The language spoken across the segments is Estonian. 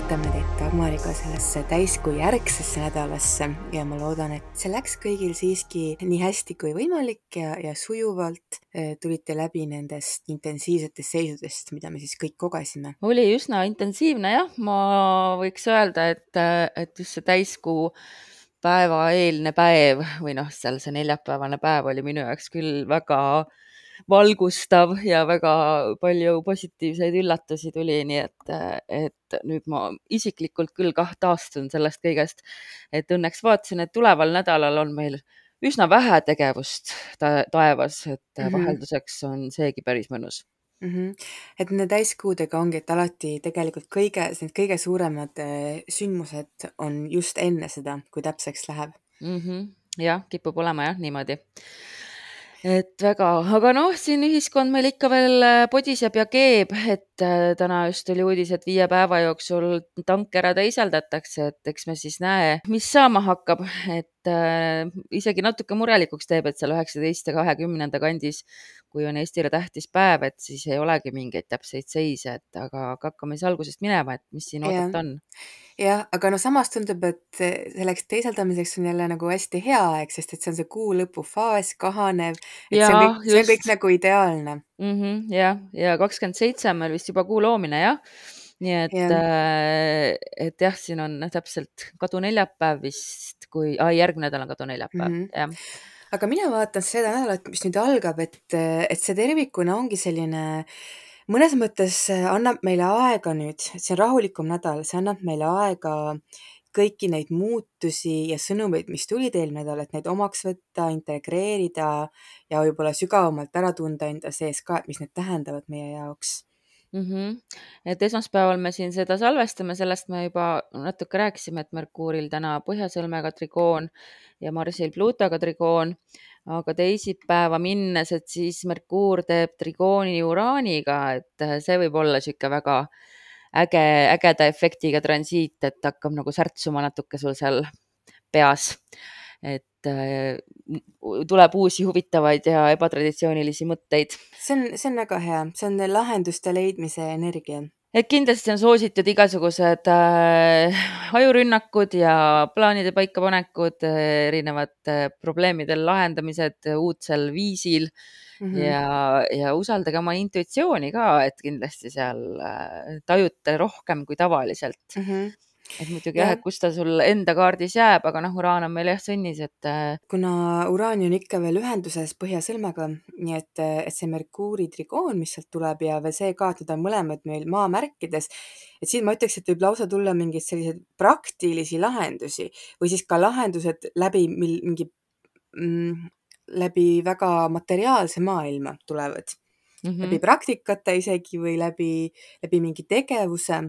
tervitame teid Dagmariga sellesse täiskuu järgsesse nädalasse ja ma loodan, et see läks kõigil siiski nii hästi kui võimalik ja, ja sujuvalt eh, tulite läbi nendest intensiivsetest seisudest, mida me siis kõik kogesime. oli üsna intensiivne jah, ma võiks öelda, et, et just see täiskuu päeva eelne päev või noh, seal see neljapäevane päev oli minu jaoks küll väga valgustav ja väga palju positiivseid üllatusi tuli, nii et, et nüüd ma isiklikult küll kah taastun sellest kõigest. et õnneks vaatasin, et tuleval nädalal on meil üsna vähe tegevust ta taevas, et mm -hmm. vahelduseks on seegi päris mõnus mm. -hmm. et nende täiskuudega ongi, et alati tegelikult kõige, need kõige suuremad eh, sündmused on just enne seda, kui täpseks läheb mm. -hmm. jah, kipub olema jah niimoodi et väga, aga noh, siin ühiskond meil ikka veel äh, podiseb ja keeb, et täna just tuli uudis, et viie päeva jooksul tank ära teisaldatakse, et eks me siis näe, mis saama hakkab, et äh, isegi natuke murelikuks teeb, et seal üheksateist ja kahekümnenda kandis, kui on Eestile tähtis päev, et siis ei olegi mingeid täpseid seise, et aga, aga hakkame siis algusest minema, et mis siin oodata on jah, aga no samas tundub, et selleks teisaldamiseks on jälle nagu hästi hea aeg, sest et see on see kuu lõpu faas, kahanev, et see on kõik, see on kõik just. nagu ideaalne. Mhm, jah, ja kakskümmend seitse on meil vist juba kuu loomine jah. nii et Jah. äh,, et jah, siin on täpselt kaduneljapäev vist, kui ah, järgmine nädal on kaduneljapäev Mhm. jah. aga mina vaatan seda nädalat, mis nüüd algab, et, et see tervikuna ongi selline, mõnes mõttes annab meile aega nüüd, see on rahulikum nädal, see annab meile aega kõiki neid muutusi ja sõnumeid, mis tulid eelmine nädal, et neid omaks võtta, integreerida ja võib-olla sügavamalt ära tunda enda sees ka, et mis need tähendavad meie jaoks -hmm. et esmaspäeval me siin seda salvestame, sellest me juba natuke rääkisime, et Merkuuril täna Põhjasõlmega trigoon ja Marsil Pluutoga trigoon, aga teisipäeva minnes, et siis Merkuur teeb trigooni Uraaniga, et see võib olla niisugune väga äge, ägeda efektiga transiit, et hakkab nagu särtsuma natuke sul seal peas. et tuleb uusi huvitavaid ja ebatraditsioonilisi mõtteid see on, see on väga hea, see on lahenduste leidmise energia. et kindlasti on soositud igasugused äh, ajurünnakud ja plaanide paikapanekud, erinevate probleemide lahendamised uudsel viisil mm. -hmm. ja, ja usaldage oma intuitsiooni ka, et kindlasti seal äh, tajute rohkem kui tavaliselt Mhm. Et muidugi jah, et kus ta sul enda kaardis jääb, aga noh, Uraan on meil jah sõnnis, et äh, kuna Uraani on ikka veel ühenduses Põhjasõlmega, nii et, et see Merkuuri trigoon, mis sealt tuleb ja veel see ka, et need on mõlemad meil maamärkides, et siin ma ütleks, et võib lausa tulla mingeid selliseid praktilisi lahendusi või siis ka lahendused läbi mingi mm, läbi väga materiaalse maailma tulevad mm läbi -hmm. praktikate isegi või läbi, läbi mingi tegevuse,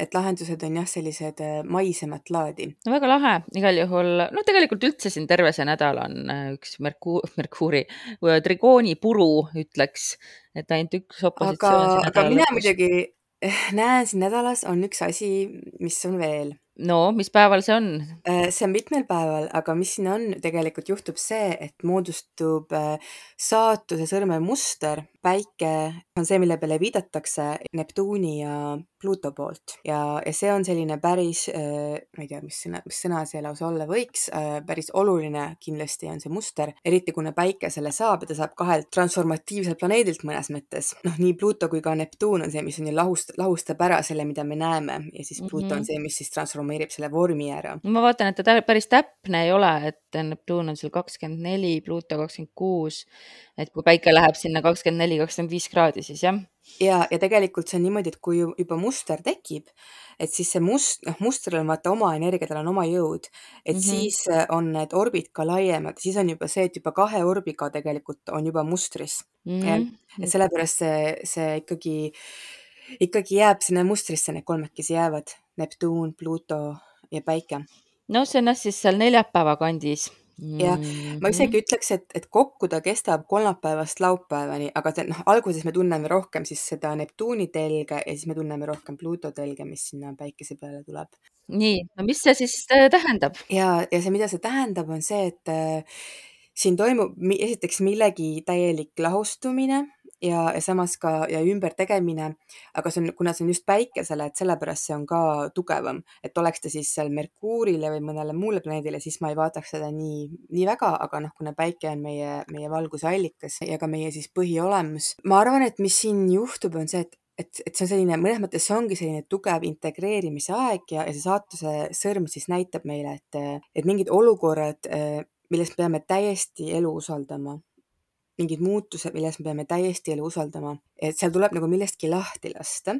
et lahendused on jah, sellised äh, maisemat laadi. no väga lahe, igal juhul, no tegelikult üldse siin terve see nädal on äh, üks Merku-, Merkuuri trigooni puru, ütleks, et ainult üks aga, opositsioon aga nädala mina muidugi eh, näen siin nädalas on üks asi, mis on veel. No mis päeval see on? Äh, see on mitmel päeval, aga mis siin on, tegelikult juhtub see, et moodustub äh, saatuse sõrme muster, päike on see, mille peale viidatakse Neptuuni ja Pluuto poolt ja, ja see on selline päris, ma ei tea, mis sõna, mis sõna see lausa olla võiks, päris oluline kindlasti on see muster, eriti kuna päike selle saab ja ta saab kahelt transformatiivselt planeedilt mõnes mõttes. noh, nii Pluuto kui ka Neptuun on see, mis on ju lahust, lahustab ära selle, mida me näeme ja siis Pluuto mm -hmm. on see, mis siis transformeerib selle vormi ära. ma vaatan, et ta päris täpne ei ole, et Neptuun on seal kakskümmend neli, Pluuto kakskümmend kuus, et kui päike läheb sinna kakskümmend neli, kakskümmend viis kraadi, siis jah ja, ja tegelikult see on niimoodi, et kui juba muster tekib, et siis see must, noh, mustril on vaata oma energia, tal on oma jõud, et mm. -hmm. siis on need orbid ka laiemad, siis on juba see, et juba kahe orbiga tegelikult on juba mustris mm. -hmm. et sellepärast see, see ikkagi, ikkagi jääb sinna mustrisse, need kolmekesi jäävad, Neptuun, Pluuto ja Päike. no see on jah siis seal neljapäeva kandis jah, ma isegi mm -hmm. ütleks, et, et kokku ta kestab kolmapäevast laupäevani, aga see, noh, alguses me tunneme rohkem siis seda Neptuuni telge ja siis me tunneme rohkem Pluuto telge, mis sinna päikese peale tuleb. nii, no mis see siis äh, tähendab? ja, ja see, mida see tähendab, on see, et äh, siin toimub esiteks millegi täielik lahustumine ja, ja samas ka ja ümbertegemine, aga see on, kuna see on just päikesele, et sellepärast see on ka tugevam, et oleks ta siis seal Merkuurile või mõnele muule planeedile, siis ma ei vaataks seda nii, nii väga, aga noh, kuna päike on meie, meie valguse allikas ja ka meie siis põhiolemus, ma arvan, et mis siin juhtub, on see, et et, et see on selline, mõnes mõttes see ongi selline tugev integreerimise aeg ja, ja see saatuse sõrm siis näitab meile, et, et mingid olukorrad, milles me peame täiesti elu usaldama, mingid muutused, milles me peame täiesti elu usaldama, et seal tuleb nagu millestki lahti lasta.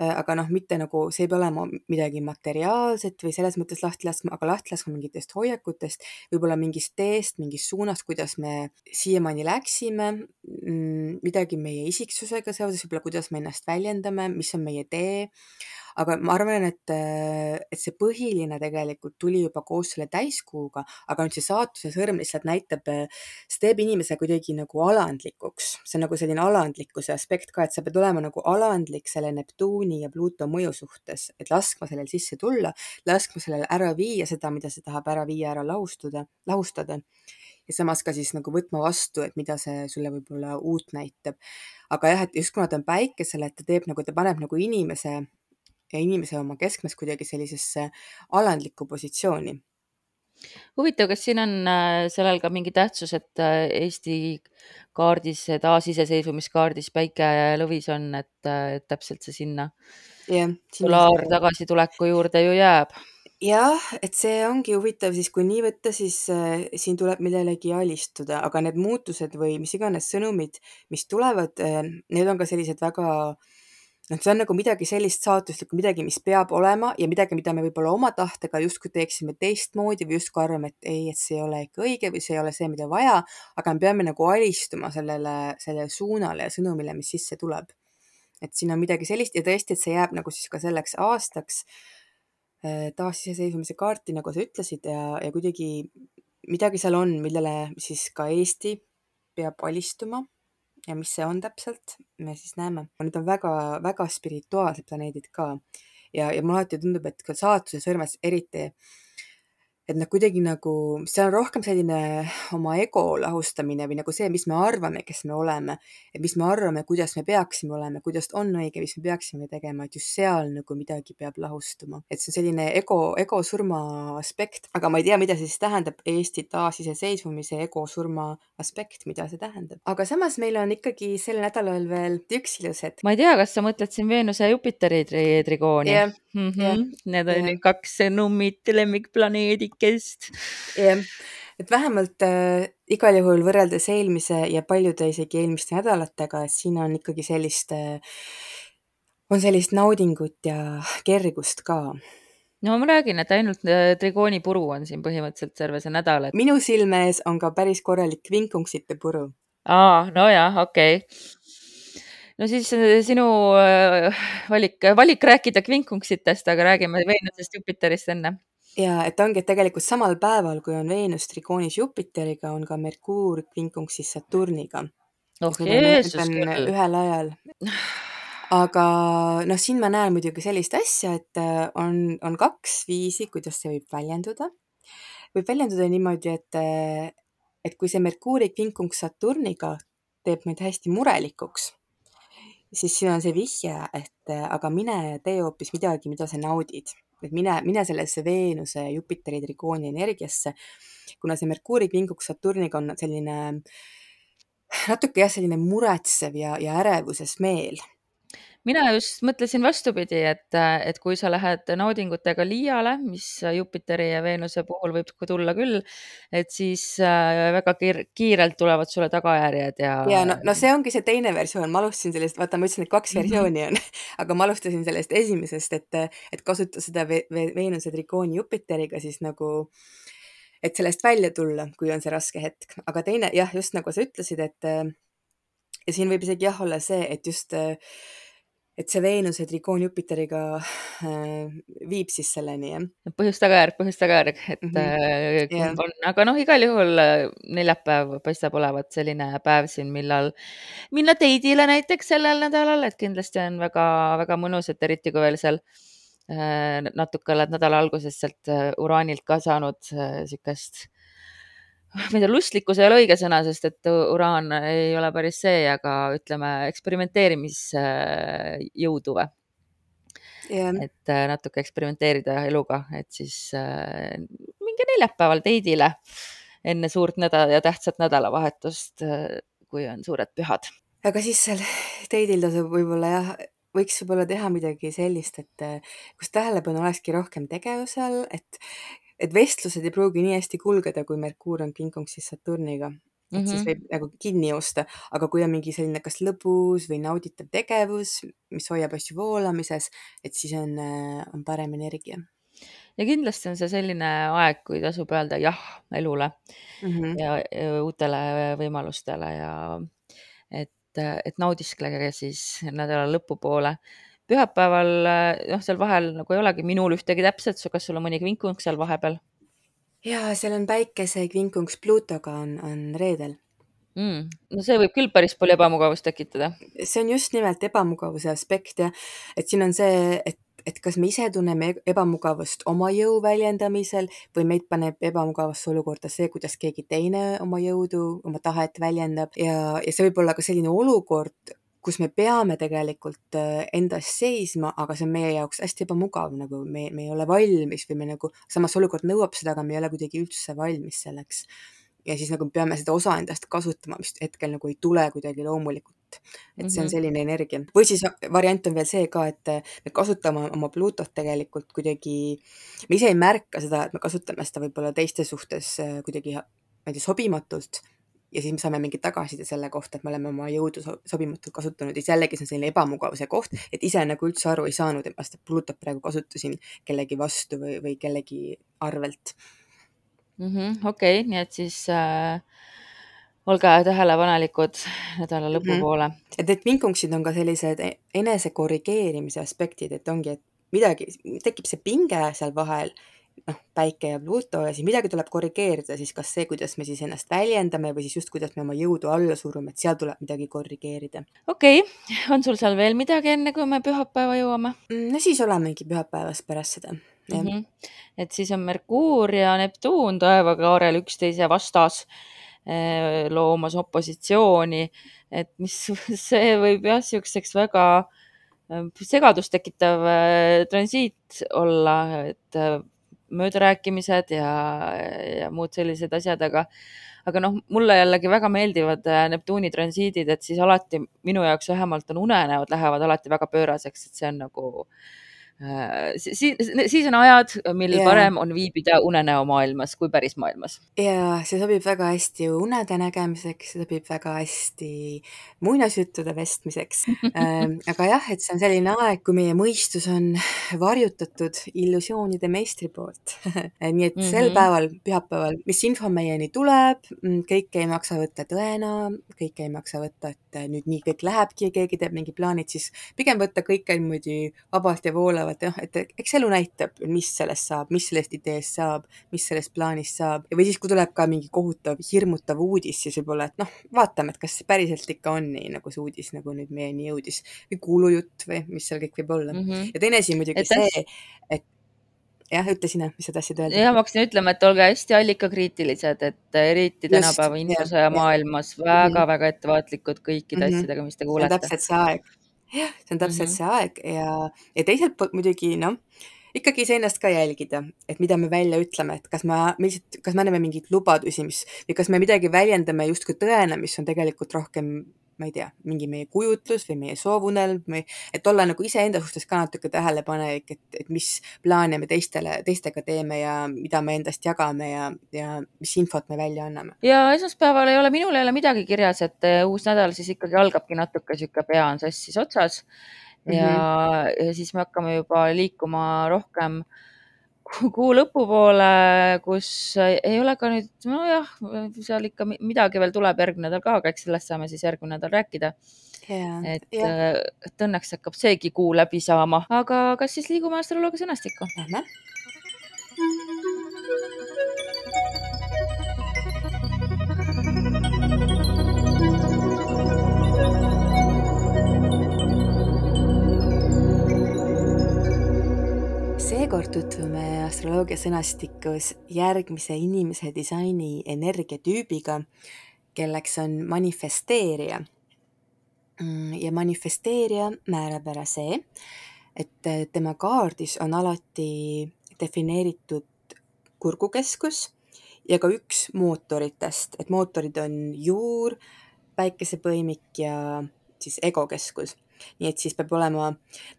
Äh, aga noh, mitte nagu, see ei pea olema midagi materiaalset või selles mõttes lahti laskma, aga lahti laskma mingitest hoiakutest, võib-olla mingist teest, mingist suunast, kuidas me siiamaani läksime, mm, midagi meie isiksusega seoses, võib-olla kuidas me ennast väljendame, mis on meie tee aga ma arvan, et, et see põhiline tegelikult tuli juba koos selle täiskuuga, aga nüüd see saatuse sõrm lihtsalt näitab, see teeb inimese kuidagi nagu alandlikuks, see on nagu selline alandlikkuse aspekt ka, et sa pead olema nagu alandlik selle Neptuuni ja Pluuto mõju suhtes, et laskma sellel sisse tulla, laskma sellel ära viia seda, mida see tahab ära viia, ära lahustuda, lahustada. Ja samas ka siis nagu võtma vastu, et mida see sulle võib-olla uut näitab. aga jah, et just kuna ta on päikesel, et ta teeb nagu, ta paneb nagu inimese ja inimese oma keskmes kuidagi sellisesse alandlikku positsiooni. huvitav, kas siin on äh, sellel ka mingi tähtsus, et äh, Eesti kaardis, taasiseseisvumiskaardis päike lõvis on, et, äh, et täpselt see sinna yeah, polaar tagasituleku juurde ju jääb? jah, et see ongi huvitav siis, kui nii võtta, siis äh, siin tuleb millelegi alistuda, aga need muutused või mis iganes sõnumid, mis tulevad äh,, need on ka sellised väga äh, noh, see on nagu midagi sellist saatuslikku, midagi, mis peab olema ja midagi, mida me võib-olla oma tahtega justkui teeksime teistmoodi või justkui arvame, et ei, et see ei ole ikka õige või see ei ole see, mida vaja, aga me peame nagu alistuma sellele, sellele suunale ja sõnumile, mis sisse tuleb. et siin on midagi sellist ja tõesti, et see jääb nagu siis ka selleks aastaks äh, taasiseseisvumise kaarti, nagu sa ütlesid ja, ja kuidagi midagi seal on, millele siis ka Eesti peab alistuma ja mis see on täpselt, me siis näeme. Need on väga-väga spirituaalsed planeedid ka ja, ja mulle alati tundub, et ka saatuse sõrmes eriti et noh, kuidagi nagu see on rohkem selline oma ego lahustamine või nagu see, mis me arvame, kes me oleme, et mis me arvame, kuidas me peaksime olema, kuidas on õige, mis me peaksime tegema, et just seal nagu midagi peab lahustuma, et see on selline ego, ego surma aspekt, aga ma ei tea, mida see siis tähendab Eesti taasiseseisvumise ego surma aspekt, mida see tähendab, aga samas meil on ikkagi sel nädalal veel üks ilus hetk. ma ei tea, kas sa mõtled siin Veenuse ja Jupiteri tri trigooni yeah.? Mm -hmm. yeah. Need on yeah. kaks nummit lemmikplaneedikest. jah, et vähemalt äh, igal juhul võrreldes eelmise ja paljude isegi eelmiste nädalatega, et siin on ikkagi sellist äh,, on sellist naudingut ja kergust ka no ma räägin, et ainult äh, trigoonipuru on siin põhimõtteliselt terve see nädal et.... minu silme ees on ka päris korralik vinkungsite puru. aa, nojah, okei okay no siis äh, sinu äh, valik, valik rääkida kvinkunksitest, aga räägime Veenusest, Jupiterist enne. Ja et ongi, et tegelikult samal päeval, kui on Veenus trikoonis Jupiteriga, on ka Merkuur kvinkungsis Saturniga. oh Jeesus küll. ühel ajal. aga noh, siin ma näen muidugi sellist asja, et äh, on, on kaks viisi, kuidas see võib väljenduda. võib väljenduda niimoodi, et, et kui see Merkuuri kvinkungs Saturniga teeb meid hästi murelikuks siis siin on see vihje, et aga mine tee hoopis midagi, mida sa naudid. Et mine, mine sellesse Veenuse, Jupiteri, Trigooni energiasse. kuna see Merkuuri kinguks Saturniga on selline natuke jah, selline muretsev ja, ja ärevuses meel mina just mõtlesin vastupidi, et, et kui sa lähed naudingutega liiale, mis Jupiteri ja Veenuse puhul võib tulla küll, et siis äh, väga kiir kiirelt tulevad sulle tagajärjed ja. ja no, no see ongi see teine versioon, ma alustasin sellest, vaata, ma ütlesin, et kaks mhm. versiooni on aga ma alustasin sellest esimesest, et, et kasuta seda ve ve Veenuse trikooni Jupiteriga siis nagu et sellest välja tulla, kui on see raske hetk, aga teine jah, just nagu sa ütlesid, et ja siin võib isegi jah olla see, et just äh, et see Veenuse trikoon Jupiteriga äh, viib siis selleni, jah. põhjus-tagajärg, põhjus-tagajärg, et mm -hmm. kumb yeah. on, aga noh, igal juhul äh, neljapäev paistab olevat selline päev siin, millal minna teidile näiteks sellel nädalal, et kindlasti on väga-väga mõnus, et eriti kui veel seal äh, natuke oled nädala alguses sealt uraanilt ka saanud niisugust ma ei tea, lustlikkus ei ole õige sõna, sest et uraan ei ole päris see, aga ütleme eksperimenteerimisjõudu või jah, et äh, natuke eksperimenteerida eluga, et siis äh, minge neljapäeval teidile enne suurt nädala ja tähtsat nädalavahetust, kui on suured pühad. aga siis seal teidil tasub võib-olla jah, võiks võib-olla teha midagi sellist, et eh, kus tähelepanu olekski rohkem tegevusel, et, et vestlused ei pruugi nii hästi kulgeda, kui Merkuur on kinkungsis Saturniga. et siis Mhm. võib nagu kinni joosta, aga kui on mingi selline kas lõbus või nauditav tegevus, mis hoiab asju voolamises, et siis on, on parem energia ja kindlasti on see selline aeg, kui tasub öelda jah elule mm. -hmm. ja, ja uutele võimalustele ja et, et naudisklege siis nädala lõpupoole. pühapäeval, noh, seal vahel nagu ei olegi minul ühtegi täpset, kas sul on mõni kvinkung seal vahepeal ja seal on päikese kvinkungs Pluutoga on, on reedel. mm.? no see võib küll päris palju ebamugavust tekitada. see on just nimelt ebamugavuse aspekt jah, et siin on see, et, et kas me ise tunneme e- ebamugavust oma jõu väljendamisel või meid paneb ebamugavasse olukorda see, kuidas keegi teine oma jõudu, oma tahet väljendab ja, ja see võib olla ka selline olukord, kus me peame tegelikult äh, enda eest seisma, aga see on meie jaoks hästi ebamugav, nagu me, me ei ole valmis või me nagu, samas olukord nõuab seda, aga me ei ole kuidagi üldse valmis selleks. ja siis nagu peame seda osa endast kasutama, mis hetkel nagu ei tule kuidagi loomulikult. et see on Mhm. selline energia või siis variant on veel see ka, et äh, me kasutame oma Pluutot tegelikult kuidagi, me ise ei märka seda, et me kasutame seda võib-olla teiste suhtes äh, kuidagi, ma ei tea, sobimatult ja siis me saame mingit tagasiside selle kohta, et me oleme oma jõudu so- sobimatult kasutanud ja jällegi see on selline ebamugavuse koht, et ise nagu üldse aru ei saanud, et ma seda Pluutot praegu kasutasin kellegi vastu või, või kellegi arvelt. mm -hmm,. okei okay,, nii et siis äh, olge tähelepanelikud nädala Mhm. lõpupoole. et need vinkungsid on ka sellised e- enese korrigeerimise aspektid, et ongi, et midagi, tekib see pinge seal vahel, noh, päike ja Pluto ja siis midagi tuleb korrigeerida, siis kas see, kuidas me siis ennast väljendame või siis just, kuidas me oma jõudu alla surume, et seal tuleb midagi korrigeerida. okei okay., on sul seal veel midagi, enne kui me pühapäeva jõuame no siis olemegi pühapäevast pärast seda. mm? -hmm. et siis on Merkuur ja Neptuun taevakaarel üksteise vastas eh, loomas opositsiooni, et mis see võib jah, niisuguseks väga eh, segadust tekitav eh, transiit olla, et möödarääkimised ja, ja muud sellised asjad, aga aga noh, mulle jällegi väga meeldivad eh, Neptuuni transiidid, et siis alati minu jaoks vähemalt on unenäod lähevad alati väga pööraseks, et see on nagu äh, siis, siis on ajad, mil yeah. parem on viibida unenäomaailmas kui päris maailmas. ja see sobib väga hästi unede nägemiseks, see sobib väga hästi muinasjuttude vestmiseks ähm,. aga jah, et see on selline aeg, kui meie mõistus on varjutatud illusioonide meistri poolt. nii et mm -hmm. sel Mhm. päeval, pühapäeval, mis info meieni tuleb, kõike ei maksa võtta tõena, kõike ei maksa võtta, et äh, nüüd nii kõik lähebki ja keegi teeb mingi plaanid, siis pigem võtta kõike niimoodi vabalt ja voolavalt, jah, et eks elu näitab, mis sellest saab, mis sellest ideest saab, mis sellest plaanist saab või siis, kui tuleb ka mingi kohutav, hirmutav uudis, siis võib-olla, et noh, vaatame, et kas päriselt ikka on nii, nagu see uudis nagu nüüd meieni jõudis või kuulujutt või mis seal kõik võib olla mm. Mhm. -hmm. ja teine asi muidugi Et see, et jah, ütle sina, mis sa tahtsid öelda. jah, ma hakkasin ütlema, et olge hästi allikakriitilised, et eriti Just, tänapäeva infosõja maailmas väga-väga ettevaatlikud kõikide Mhm. asjadega, mis te kuulete. täpselt see aeg. jah, see on täpselt Mhm. see aeg ja, ja teiselt poolt muidugi noh, ikkagi iseennast ka jälgida, et mida me välja ütleme, et kas me, milliselt, kas me anname mingeid lubadusi, mis või kas me midagi väljendame justkui tõena, mis on tegelikult rohkem ma ei tea, mingi meie kujutlus või meie soovunelm või et olla nagu iseenda suhtes ka natuke tähelepanelik, et, et mis plaane me teistele, teistega teeme ja mida me endast jagame ja, ja mis infot me välja anname. ja esmaspäeval ei ole, minul ei ole midagi kirjas, et eh, uus nädal siis ikkagi algabki natuke sihuke pea on sassis otsas ja mm, -hmm. ja siis me hakkame juba liikuma rohkem ku- kuu lõpupoole, kus ei ole ka nüüd, nojah, seal ikka mi- midagi veel tuleb järgmine nädal ka, aga eks sellest saame siis järgmine nädal rääkida. ja, et, ja et õnneks hakkab seegi kuu läbi saama, aga kas siis liigume astroloogia sõnastikku? lähme. Seekord tutvume astroloogia sõnastikus järgmise inimese disaini energiatüübiga, kelleks on manifesteerija. Mm, ja manifesteerija määrab ära see, et tema kaardis on alati defineeritud kurgukeskus ja ka üks mootoritest, et mootorid on juur, päikesepõimik ja siis egokeskus nii et siis peab olema,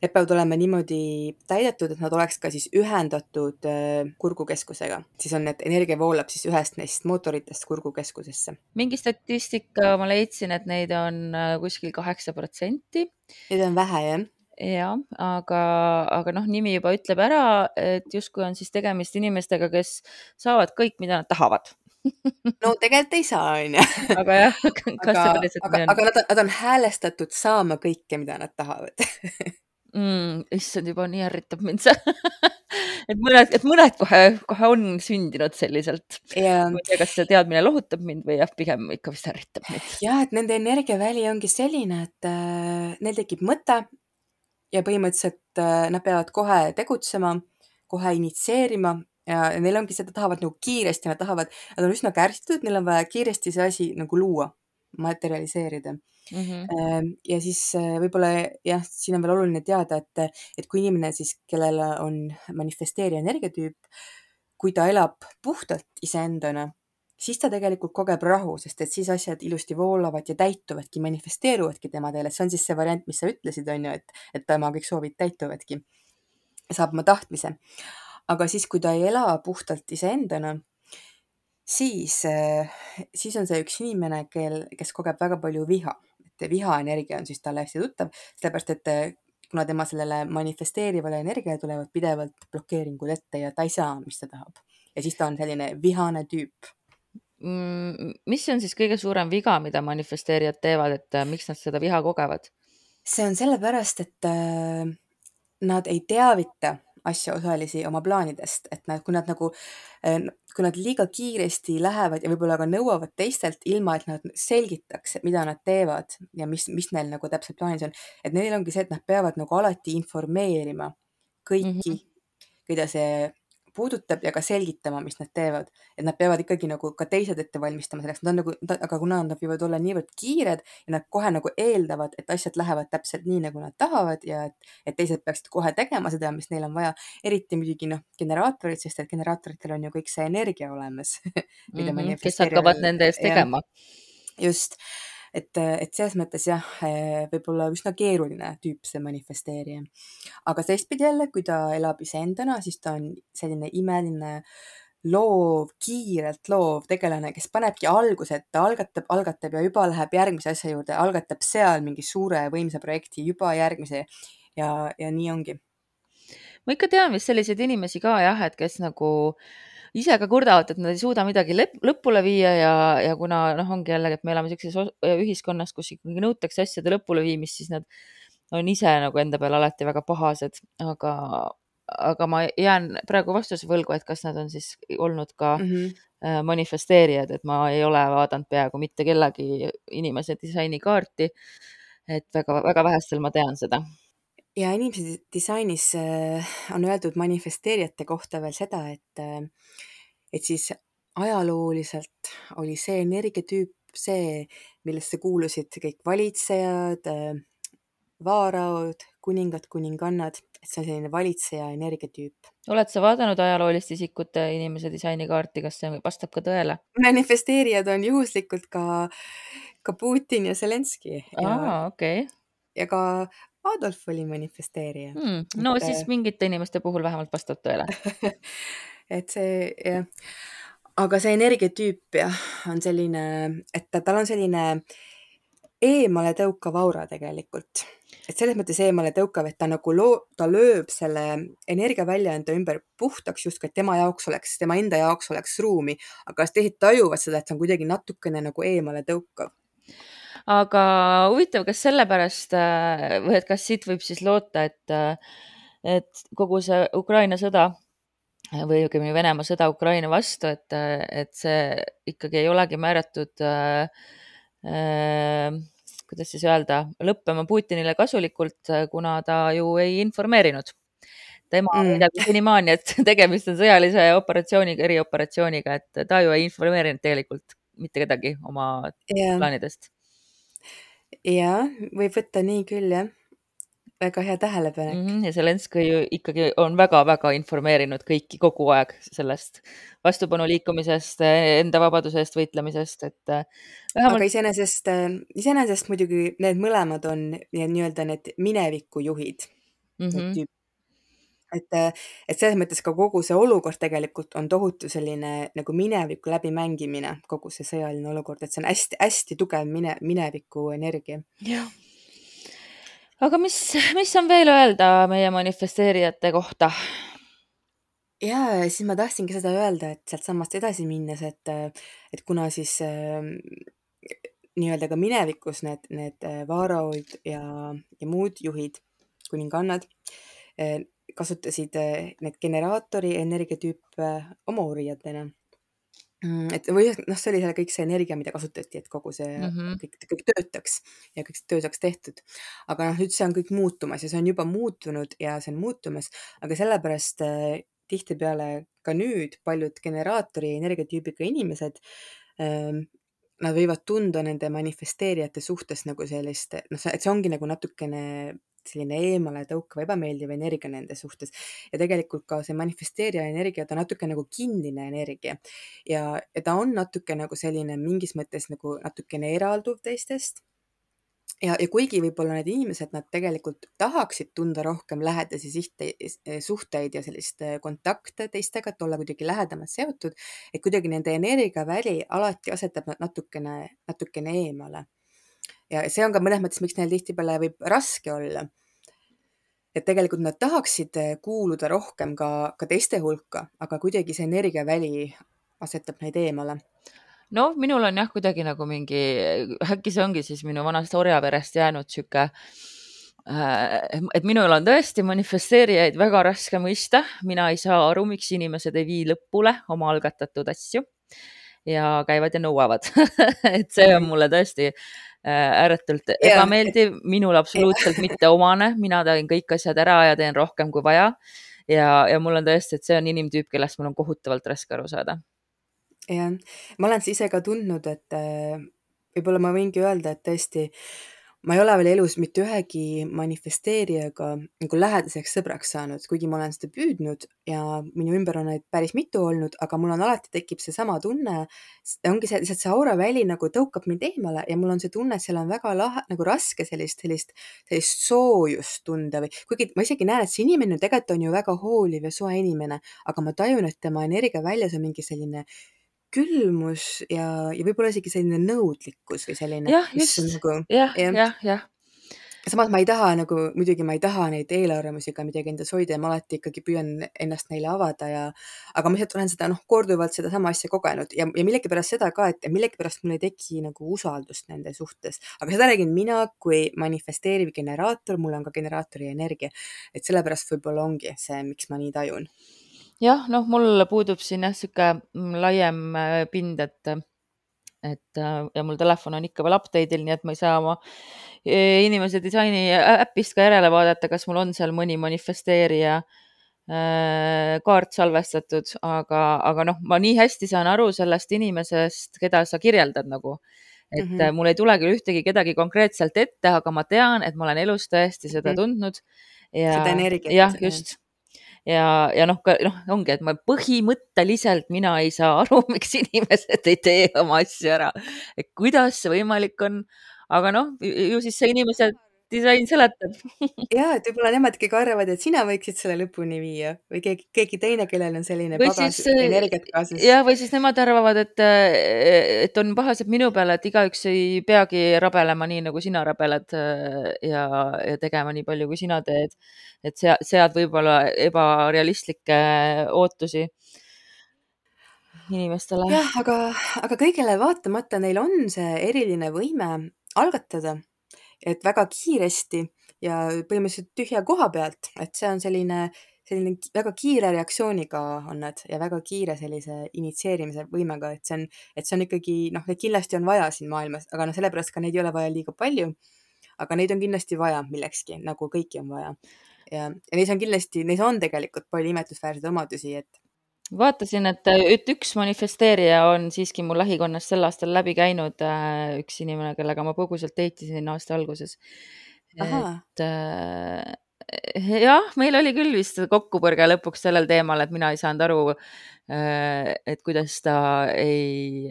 need peavad olema niimoodi täidetud, et nad oleks ka siis ühendatud äh, kurgukeskusega, siis on need, energia voolab siis ühest neist mootoritest kurgukeskusesse. mingi statistika ma leidsin, et neid on äh, kuskil kaheksa protsenti. Neid on vähe, jah? jah, aga, aga noh, nimi juba ütleb ära, et justkui on siis tegemist inimestega, kes saavad kõik, mida nad tahavad no tegelikult ei saa, onju. aga jah, kas see päriselt nii on? aga nad, nad on häälestatud saama kõike, mida nad tahavad mm,. issand, juba nii ärritab mind see et mõned, et mõned kohe, kohe on sündinud selliselt ja.... ma ei tea, kas see teadmine lohutab mind või jah, pigem ikka vist ärritab mind. ja, et nende energiaväli ongi selline, et äh, neil tekib mõte ja põhimõtteliselt äh, nad peavad kohe tegutsema, kohe initsieerima ja neil ongi seda, tahavad nagu kiiresti, nad tahavad, nad on üsna kärsitud, neil on vaja kiiresti see asi nagu luua, materialiseerida mm. -hmm. ja siis äh, võib-olla jah, siin on veel oluline teada, et, et kui inimene siis, kellel on manifesteerija energiatüüp, kui ta elab puhtalt iseendana, siis ta tegelikult kogeb rahu, sest et siis asjad ilusti voolavad ja täituvadki, manifesteeruvadki tema teele, see on siis see variant, mis sa ütlesid, on ju, et, et tema kõik soovid täituvadki, saab oma tahtmise aga siis, kui ta ei ela puhtalt iseendana, siis, äh, siis on see üks inimene, kel, kes kogeb väga palju viha, et vihaenergia on siis talle hästi tuttav, sellepärast et äh, kuna tema sellele manifesteerivale energiale tulevad pidevalt blokeeringud ette ja ta ei saa, mis ta tahab. ja siis ta on selline vihane tüüp mm,. mis on siis kõige suurem viga, mida manifesteerijad teevad, et äh, miks nad seda viha kogevad? see on sellepärast, et nad ei teavita asjaosalisi oma plaanidest, et nad, kui nad nagu, eh, kui nad liiga kiiresti lähevad ja võib-olla ka nõuavad teistelt, ilma et nad selgitaks, mida nad teevad ja mis, mis neil nagu täpselt plaanis on, et neil ongi see, et nad peavad nagu alati informeerima kõiki mm, -hmm. keda see puudutab ja ka selgitama, mis nad teevad, et nad peavad ikkagi nagu ka teised ette valmistama selleks, nad on nagu, aga kuna nad võivad olla niivõrd kiired ja nad kohe nagu eeldavad, et asjad lähevad täpselt nii, nagu nad tahavad ja et, et teised peaksid kohe tegema seda, mis neil on vaja. eriti muidugi noh, generaatorid, sest et generaatoritel on ju kõik see energia olemas mm. -hmm, kes hakkavad nende eest tegema. just et, et selles mõttes jah, võib-olla üsna keeruline tüüp see manifesteerija. aga teistpidi jälle, kui ta elab iseendana, siis ta on selline imeline loov, kiirelt loov tegelane, kes panebki alguse, et ta algatab, algatab ja juba läheb järgmise asja juurde, algatab seal mingi suure võimsa projekti, juba järgmise ja, ja nii ongi. ma ikka tean vist selliseid inimesi ka jah, et kes nagu äh, ise ka kurdavad, et nad ei suuda midagi lõpule viia ja, ja kuna noh, ongi jällegi, et me elame sellises ühiskonnas, kus ikkagi nõutakse asjade lõpuleviimist, siis nad on ise nagu enda peale alati väga pahased, aga, aga ma jään praegu vastuse võlgu, et kas nad on siis olnud ka mm -hmm. manifesteerijad, et ma ei ole vaadanud peaaegu mitte kellegi inimese disainikaarti. et väga-väga vähestel ma tean seda ja inimese disainis äh, on öeldud manifesteerijate kohta veel seda, et, äh, et siis ajalooliselt oli see energiatüüp see, millesse kuulusid kõik valitsejad, äh, vaaraod, kuningad, kuningannad, et see on selline valitseja energiatüüp. oled sa vaadanud ajalooliste isikute inimese disainikaarti, kas see vastab ka tõele? manifesteerijad on juhuslikult ka, ka Putin ja Zelenskõi. aa, okei okay. ja ka Adolf oli manifesteerija. Hmm,. no et, siis mingite inimeste puhul vähemalt vastab tõele. Et see jah, aga see energiatüüp jah, on selline, et ta, tal on selline eemale tõukav aura tegelikult, et selles mõttes eemale tõukav, et ta nagu loo-, ta lööb selle energiavälja enda ümber puhtaks justkui, et tema jaoks oleks, tema enda jaoks oleks ruumi, aga teised tajuvad seda, et see on kuidagi natukene nagu eemale tõukav aga huvitav, kas sellepärast äh, või et kas siit võib siis loota, et, äh, et kogu see Ukraina sõda või õigemini Venemaa sõda Ukraina vastu, et, et see ikkagi ei olegi määratud äh, äh, kuidas siis öelda, lõppema Putinile kasulikult, kuna ta ju ei informeerinud tema Mm. väidab senimaani, et tegemist on sõjalise operatsiooniga, erioperatsiooniga, et ta ju ei informeerinud tegelikult mitte kedagi oma jah, plaanidest. jah, võib võtta nii küll jah. väga hea tähelepanek. Mhm, ja Zelenskõi ju ikkagi on väga-väga informeerinud kõiki kogu aeg sellest vastupanuliikumisest, enda vabaduse eest võitlemisest, et äh, aga vähemalt iseenesest, iseenesest muidugi need mõlemad on nii- nii-öelda need minevikujuhid, need -hmm. tüüp- et, et selles mõttes ka kogu see olukord tegelikult on tohutu selline nagu mineviku läbimängimine, kogu see sõjaline olukord, et see on hästi-hästi tugev mine, mineviku energia. jah. aga mis, mis on veel öelda meie manifesteerijate kohta? ja siis ma tahtsingi seda öelda, et sealtsamast edasi minnes, et, et kuna siis äh, nii-öelda ka minevikus need, need äh, vaaraoid ja, ja muud juhid, kuningannad äh, kasutasid äh, need generaatori energiatüüpe oma uurijatena. et või noh, see oli seal kõik see energia, mida kasutati, et kogu see mm. -hmm. kõik, kõik töötaks ja kõik töö saaks tehtud. aga noh, nüüd see on kõik muutumas ja see on juba muutunud ja see on muutumas, aga sellepärast äh, tihtipeale ka nüüd paljud generaatori energiatüübiga inimesed ähm, nad võivad tunda nende manifesteerijate suhtes nagu sellist, noh, et see ongi nagu natukene selline eemale tõukav ebameeldiv energia nende suhtes ja tegelikult ka see manifesteerija energia, ta natuke nagu kinnine energia ja, ja ta on natuke nagu selline mingis mõttes nagu natukene eralduv teistest. ja, ja kuigi võib-olla need inimesed, nad tegelikult tahaksid tunda rohkem lähedasi sihte, suhteid ja sellist eh, kontakte teistega, et olla kuidagi lähedamalt seotud, et kuidagi nende energiaväli alati asetab nad natukene, natukene eemale. Ja see on ka mõnes mõttes, miks neil tihtipeale võib raske olla. et tegelikult nad tahaksid eh, kuuluda rohkem ka, ka teiste hulka, aga kuidagi see energiaväli asetab neid eemale. noh, minul on jah, kuidagi nagu mingi, äkki see ongi siis minu vanast orjaverest jäänud sihuke, et minul on tõesti manifesteerijaid väga raske mõista, mina ei saa aru, miks inimesed ei vii lõpule oma algatatud asju ja käivad ja nõuavad et see on mulle tõesti äh, ääretult ebameeldiv, minul absoluutselt mitte omane, mina teen kõik asjad ära ja teen rohkem kui vaja. ja, ja mul on tõesti, et see on inimtüüp, kellest mul on kohutavalt raske aru saada. jah, ma olen seda ise ka tundnud, et äh, võib-olla ma võingi öelda, et tõesti ma ei ole veel elus mitte ühegi manifesteerijaga nagu lähedaseks sõbraks saanud, kuigi ma olen seda püüdnud ja minu ümber on neid päris mitu olnud, aga mul on alati tekib seesama tunne, ongi see lihtsalt see auraväli nagu tõukab mind eemale ja mul on see tunne, et seal on väga lahe, nagu raske sellist, sellist, sellist soojust tunda või kuigi ma isegi näen, et see inimene tegelikult on ju väga hooliv ja soe inimene, aga ma tajun, et tema energiaväljas on mingi selline külmus ja, ja võib-olla isegi selline nõudlikkus või selline, jah, just, nagu jah. jah, jah. samas ma ei taha nagu, muidugi ma ei taha neid eelarvamusi ka midagi endas hoida ja ma alati ikkagi püüan ennast neile avada ja, aga ma lihtsalt olen seda noh, korduvalt sedasama asja kogenud ja, ja millegipärast seda ka, et millegipärast mul ei teki nagu usaldust nende suhtes, aga seda räägin mina kui manifesteeriv generaator, mul on ka generaatori energia, et sellepärast võib-olla ongi see, miks ma nii tajun. jah, noh, mul puudub siin jah, sihuke mm, laiem äh, pind, et, et äh, ja mul telefon on ikka veel update'il, nii et ma ei saa oma eh, inimese disaini äpist ka järele vaadata, kas mul on seal mõni manifesteerija äh, kaart salvestatud, aga, aga noh, ma nii hästi saan aru sellest inimesest, keda sa kirjeldad nagu. et mm. -hmm. mul ei tule küll ühtegi kedagi konkreetselt ette, aga ma tean, et ma olen elus tõesti seda Mhm. tundnud. ja Seda energiat, jah. just ja, ja noh, ka noh, ongi, et ma põhimõtteliselt mina ei saa aru, miks inimesed ei tee oma asju ära. et kuidas see võimalik on, aga noh, ju siis see inimese disain seletab. ja, et võib-olla nemad ikkagi arvavad, et sina võiksid selle lõpuni viia või keegi, keegi teine, kellel on selline või pagas siis, äh, energiat kaasas. jah, või siis nemad arvavad, et, et on pahased minu peale, et igaüks ei peagi rabelema nii, nagu sina rabeled äh, ja, ja tegema nii palju, kui sina teed. et sea-, sead võib-olla ebarealistlikke ootusi inimestele. jah, aga, aga kõigele vaatamata neil on see eriline võime algatada, et väga kiiresti ja põhimõtteliselt tühja koha pealt, et see on selline, selline väga kiire reaktsiooniga on nad ja väga kiire sellise initsieerimise võimega, et see on, et see on ikkagi noh, neid kindlasti on vaja siin maailmas, aga noh, sellepärast ka neid ei ole vaja liiga palju. aga neid on kindlasti vaja millekski, nagu kõiki on vaja. ja, ja neis on kindlasti, neis on tegelikult palju imetlusväärseid omadusi, et vaatasin, et, et üks manifesteerija on siiski mu lähikonnast sel aastal läbi käinud, äh, üks inimene, kellega ma põgusalt deitisin aasta alguses. et äh, jah, meil oli küll vist kokkupõrge lõpuks sellel teemal, et mina ei saanud aru, äh, et kuidas ta ei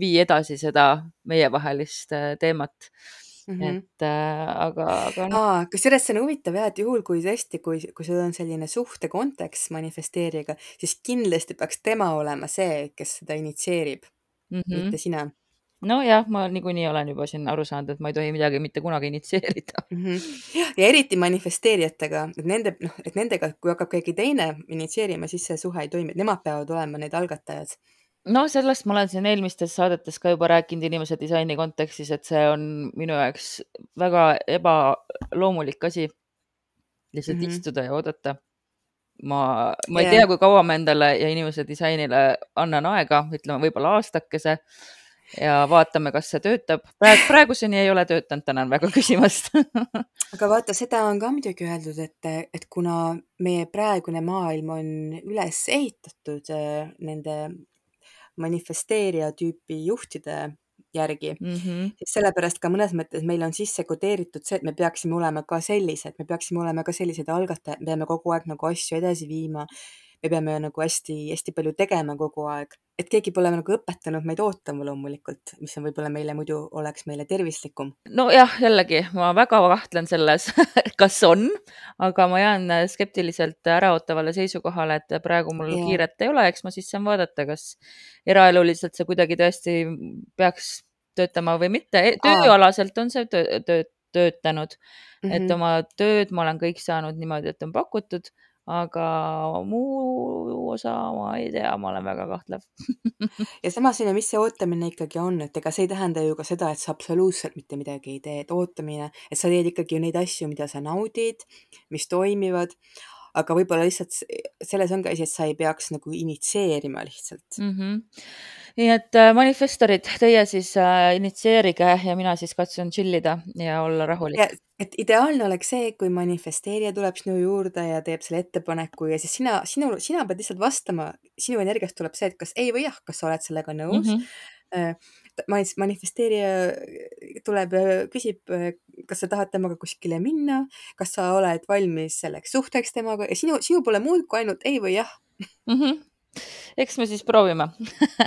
vii edasi seda meievahelist teemat mm. -hmm. et äh, aga, aga no.. aa, kusjuures see on huvitav jah, et juhul kui tõesti, kui, kui sul on selline suhte kontekst manifesteerijaga, siis kindlasti peaks tema olema see, kes seda initsieerib mm, -hmm. mitte sina nojah, ma niikuinii olen juba siin aru saanud, et ma ei tohi midagi mitte kunagi initsieerida mm. -hmm. ja eriti manifesteerijatega, et nende, noh, et nendega, kui hakkab keegi teine initsieerima, siis see suhe ei toimi, nemad peavad olema need algatajad noh, sellest ma olen siin eelmistes saadetes ka juba rääkinud inimese disaini kontekstis, et see on minu jaoks väga ebaloomulik asi. lihtsalt mm -hmm. istuda ja oodata. ma, ma yeah. ei tea, kui kaua ma endale ja inimese disainile annan aega, ütleme võib-olla aastakese ja vaatame, kas see töötab. praegu, praeguseni ei ole töötanud, tänan väga küsimast aga vaata, seda on ka muidugi öeldud, et, et kuna meie praegune maailm on üles ehitatud äh, nende manifesteerija tüüpi juhtide järgi mm, -hmm. siis sellepärast ka mõnes mõttes meil on sisse kodeeritud see, et me peaksime olema ka sellised, me peaksime olema ka sellised algatajad, me peame kogu aeg nagu asju edasi viima me peame nagu hästi-hästi palju tegema kogu aeg, et keegi pole nagu õpetanud meid ootama loomulikult, mis on võib-olla meile muidu oleks meile tervislikum. nojah, jällegi ma väga kahtlen selles kas on, aga ma jään skeptiliselt äraootavale seisukohale, et praegu mul yeah. kiiret ei ole, eks ma siis saan vaadata, kas eraeluliselt see kuidagi tõesti peaks töötama või mitte. E, tööalaselt on see töö, töö, töötanud mm, -hmm. et mhm. oma tööd ma olen kõik saanud niimoodi, et on pakutud aga muu osa ma ei tea, ma olen väga kahtlev. Ja samas on ju, mis see ootamine ikkagi on, et ega see ei tähenda ju ka seda, et sa absoluutselt mitte midagi ei tee, et ootamine, et sa teed ikkagi neid asju, mida sa naudid, mis toimivad, aga võib-olla lihtsalt selles ongi asi, et sa ei peaks nagu initsieerima lihtsalt mm. -hmm. nii et äh, manifestorid, teie siis äh, initsieerige ja mina siis katsun chill ida ja olla rahulik. et ideaalne oleks see, kui manifesteerija tuleb sinu juurde ja teeb selle ettepaneku ja siis sina, sinu, sina pead lihtsalt vastama, sinu energiast tuleb see, et kas ei või jah, kas sa oled sellega nõus mm. -hmm manifesteerija tuleb, küsib, kas sa tahad temaga kuskile minna, kas sa oled valmis selleks suhteks temaga ja sinu, sinu pole muud kui ainult ei või jah mm. -hmm. eks me siis proovime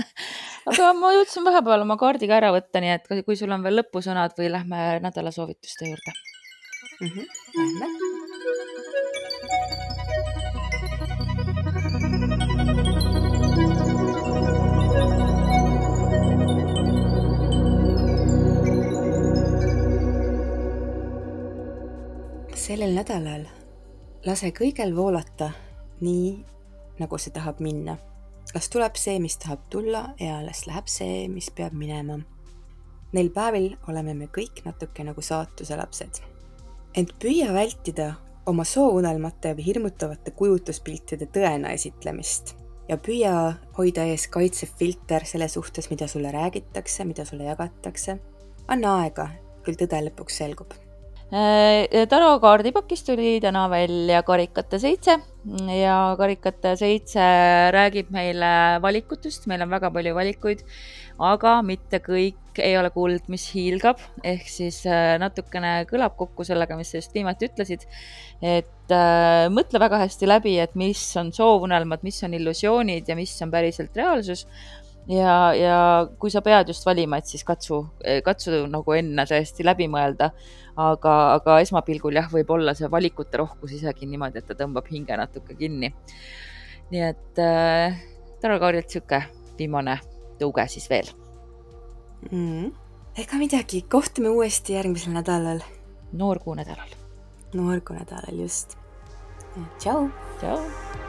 aga ma jõudsin vahepeal oma kaardi ka ära võtta, nii et kui sul on veel lõpusõnad või lähme nädala soovituste juurde mm. -hmm. Lähme sellel nädalal lase kõigel voolata nii, nagu see tahab minna. las tuleb see, mis tahab tulla ja las läheb see, mis peab minema. Neil päevil oleme me kõik natuke nagu saatuse lapsed. ent püüa vältida oma soovunelmate või hirmutavate kujutluspiltide tõena esitlemist ja püüa hoida ees kaitsev filter selle suhtes, mida sulle räägitakse, mida sulle jagatakse. anna aega, küll tõde lõpuks selgub Äh, tarokaardipakis tuli täna välja karikate seitse. Ja karikate seitse räägib meile valikutest, meil on väga palju valikuid, aga mitte kõik ei ole kuld, mis hiilgab, ehk siis äh, natukene kõlab kokku sellega, mis sa just viimati ütlesid. et äh, mõtle väga hästi läbi, et mis on soovunelmad, mis on illusioonid ja mis on päriselt reaalsus ja, ja kui sa pead just valima, et siis katsu, katsu nagu enne tõesti läbi mõelda. aga, aga esmapilgul jah, võib olla see valikute rohkus isegi niimoodi, et ta tõmbab hinge natuke kinni. nii et äh, Tarmo Kaurilt sihuke viimane tõuge siis veel mm.. ega midagi, kohtume uuesti järgmisel nädalal. noorkuu nädalal. noorkuu nädalal, just. tšau. tšau